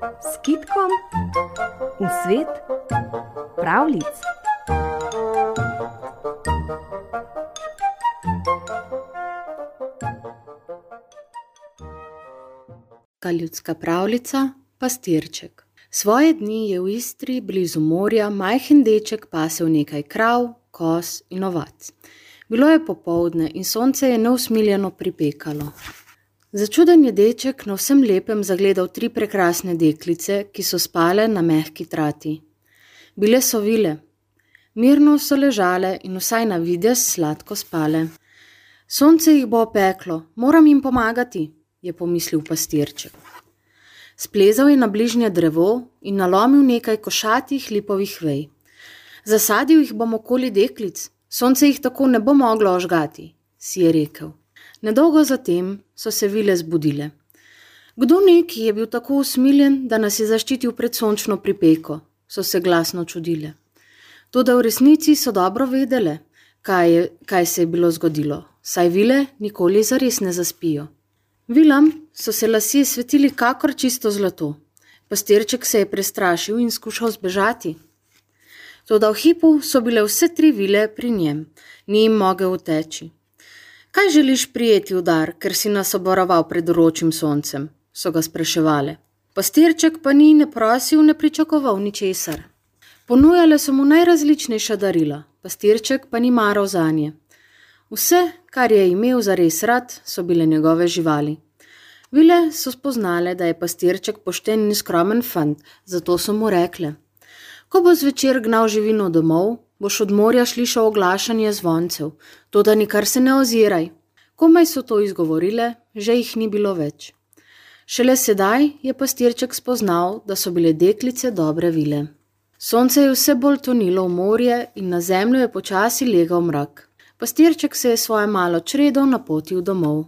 s kitkom v svet pravlic. Ljudska pravljica Pastirček. Svoje dni je v Istri, blizu morja, majhen deček pasel nekaj krav, koz in ovac. Bilo je popoldne in sonce je neusmiljeno pripekalo. Začuden je deček na vsem lepem zagledal tri prekrasne deklice, ki so spale na mehki trati. Bile so vile, mirno so ležale in vsaj na videz sladko spale. Sonce jih bo opeklo, moram jim pomagati, je pomislil pastirček. Splezal je na bližnje drevo in nalomil nekaj košatih lipovih vej. Zasadil jih bom okoli deklic, sonce jih tako ne bo moglo ožgati, si je rekel. Nedolgo zatem so se vile zbudile. Kdo neki je bil tako usmiljen, da nas je zaščitil pred sončno pripeko, so se glasno čudile. Toda v resnici so dobro vedele, kaj, je, kaj se je bilo zgodilo, saj vile nikoli zares ne zaspijo. Vilam so se lasje svetili kakor čisto zlato. Pastirček se je prestrašil in skušal zbežati. Toda v hipu so bile vse tri vile pri njem, ni jim mogel uteči. Kaj želiš prijeti v dar, ker si nas oboroval pred ročim soncem? so ga spraševale. Pastirček pa ni ne prosil, ne pričakoval ničesar. Ponujale so mu najrazličnejša darila, pastirček pa ni maral za nje. Vse, kar je imel za res rad, so bile njegove živali. Vile so spoznale, da je pastirček pošten in skromen fant, zato so mu rekle: Ko bo zvečer gnal živino domov, boš od morja slišal oglašanje zvoncev, to da nikar se ne oziraj. Komaj so to izgovorile, že jih ni bilo več. Šele sedaj je pastirček spoznal, da so bile deklice dobre vile. Sonce je vse bolj tonilo v morje in na zemljo je počasi legal mrak. Pastirček se je svoje malo čredo napotil domov.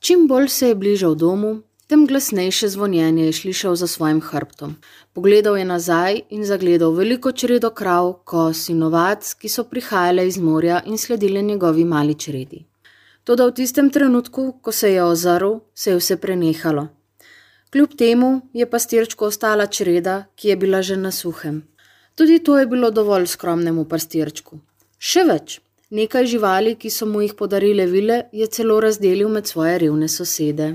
Čim bolj se je bližal domu, tem glasnejše zvonjenje je slišal za svojim hrbtom. Pogledal je nazaj in zagledal veliko čredo krav, kos in ovac, ki so prihajale iz morja in sledile njegovi mali čredi. Toda v tistem trenutku, ko se je ozrl, se je vse prenehalo. Kljub temu je pastirčku ostala čreda, ki je bila že na suhem. Tudi to je bilo dovolj skromnemu pastirčku. Še več, nekaj živali, ki so mu jih podarile vile, je celo razdelil med svoje revne sosede.